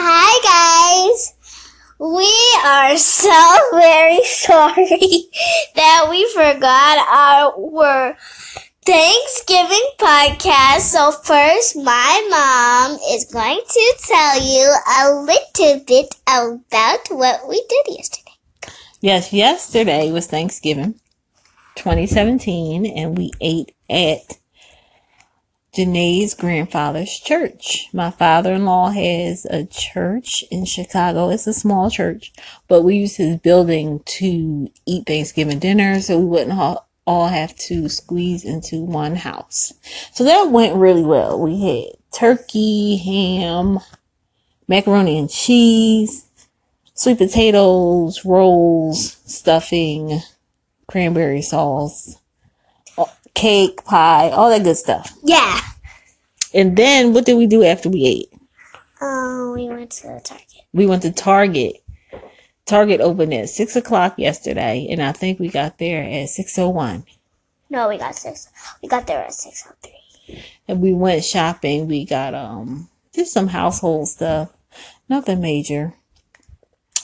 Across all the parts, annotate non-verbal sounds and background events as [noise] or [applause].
Hi guys. We are so [laughs] very sorry [laughs] that we forgot our Thanksgiving podcast. So first, my mom is going to tell you a little bit about what we did yesterday. Yes, yesterday was Thanksgiving 2017, and we ate at Janae's grandfather's church. My father in law has a church in Chicago. It's a small church, but we use his building to eat Thanksgiving dinner so we wouldn't all have to squeeze into one house. So that went really well. We had turkey, ham, macaroni and cheese, sweet potatoes, rolls, stuffing, cranberry sauce, cake, pie, all that good stuff. Yeah. And then what did we do after we ate? Oh, we went to Target. We went to Target. Target opened at six o'clock yesterday, and I think we got there at six o one. No, we got six. We got there at six oh three. And we went shopping. We got um just some household stuff, nothing major.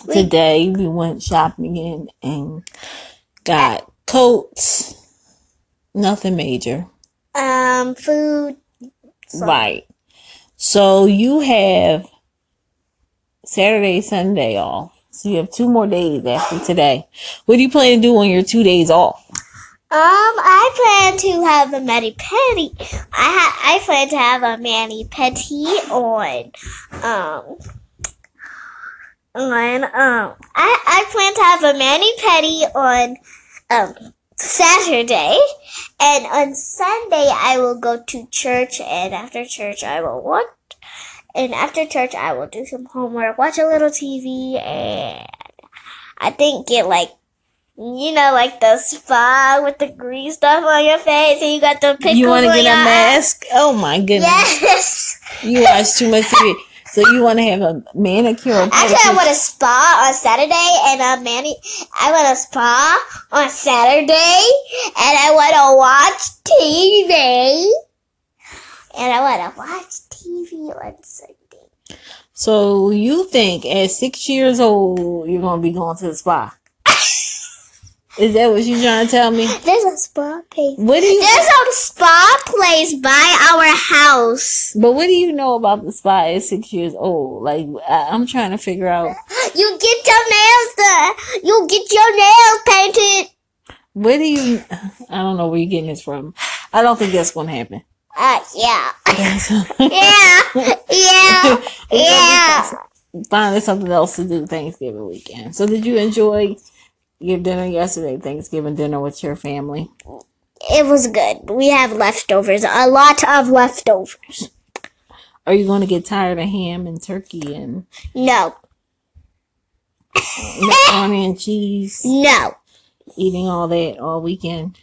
We- Today we went shopping and got coats, nothing major. Um, food. Right. So you have Saturday, Sunday off. So you have two more days after today. What do you plan to do on your two days off? Um, I plan to have a mani pedi. I ha- I plan to have a mani pedi on um on um I I plan to have a mani pedi on um Saturday, and on Sunday I will go to church, and after church I will watch. And after church, I will do some homework, watch a little TV, and I think get like you know, like the spa with the green stuff on your face, and you got the pickles you want to get a mask? Oh my goodness. Yes. You watch too much TV. [laughs] So you want to have a manicure Actually, I want a spa on Saturday, and a mani. I want a spa on Saturday, and I want to watch TV, and I want to watch TV on Sunday. So you think at six years old you're gonna be going to the spa? Is that what you trying to tell me? There's a spa place. What do you? There's a spa place by our house. But what do you know about the spa at six years old? Like I, I'm trying to figure out. You get your nails done. You get your nails painted. Where do you? I don't know where you're getting this from. I don't think that's gonna happen. Uh, yeah, [laughs] yeah. yeah, [laughs] yeah, yeah. Finding something else to do Thanksgiving weekend. So did you enjoy your dinner yesterday? Thanksgiving dinner with your family. It was good. We have leftovers. A lot of leftovers. Are you going to get tired of ham and turkey and No, macaroni and cheese? [laughs] no. Eating all that all weekend.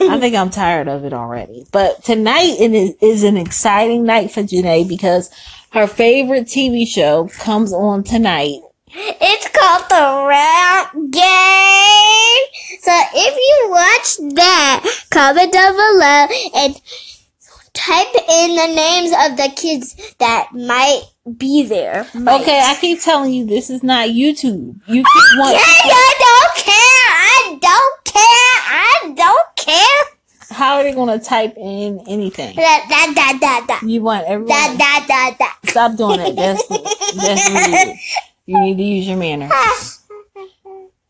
I think I'm tired of it already. But tonight it is, is an exciting night for Janae because her favorite TV show comes on tonight. It's called the Round Game. So if you watch that, comment down below and type in the names of the kids that might be there. Might. Okay, I keep telling you this is not YouTube. You keep [laughs] want, Yeah, I don't care. I don't care. I don't care. how are they going to type in anything? Da da da da da. You want everyone da da da. da. stop doing that. That's [laughs] that's rude. You need to use your manners.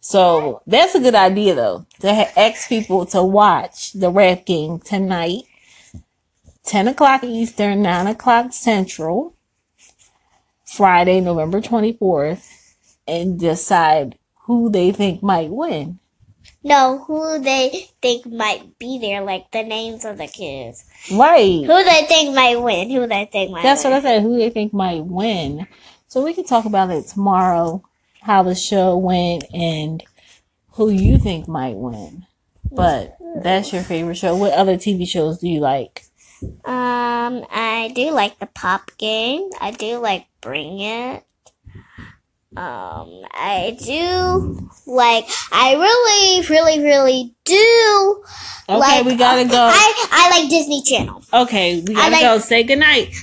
So that's a good idea though to ha- ask people to watch the rap game tonight, ten o'clock Eastern, nine o'clock Central, Friday, November twenty fourth, and decide who they think might win. No, who they think might be there, like the names of the kids. Right. Who they think might win. Who they think might That's win. what I said. Who they think might win. So we can talk about it tomorrow. How the show went and who you think might win. But that's your favorite show. What other TV shows do you like? Um, I do like the pop game. I do like Bring It. Um, I do like. I really, really, really do. Okay, like, we gotta go. I I like Disney Channel. Okay, we gotta like- go. Say goodnight.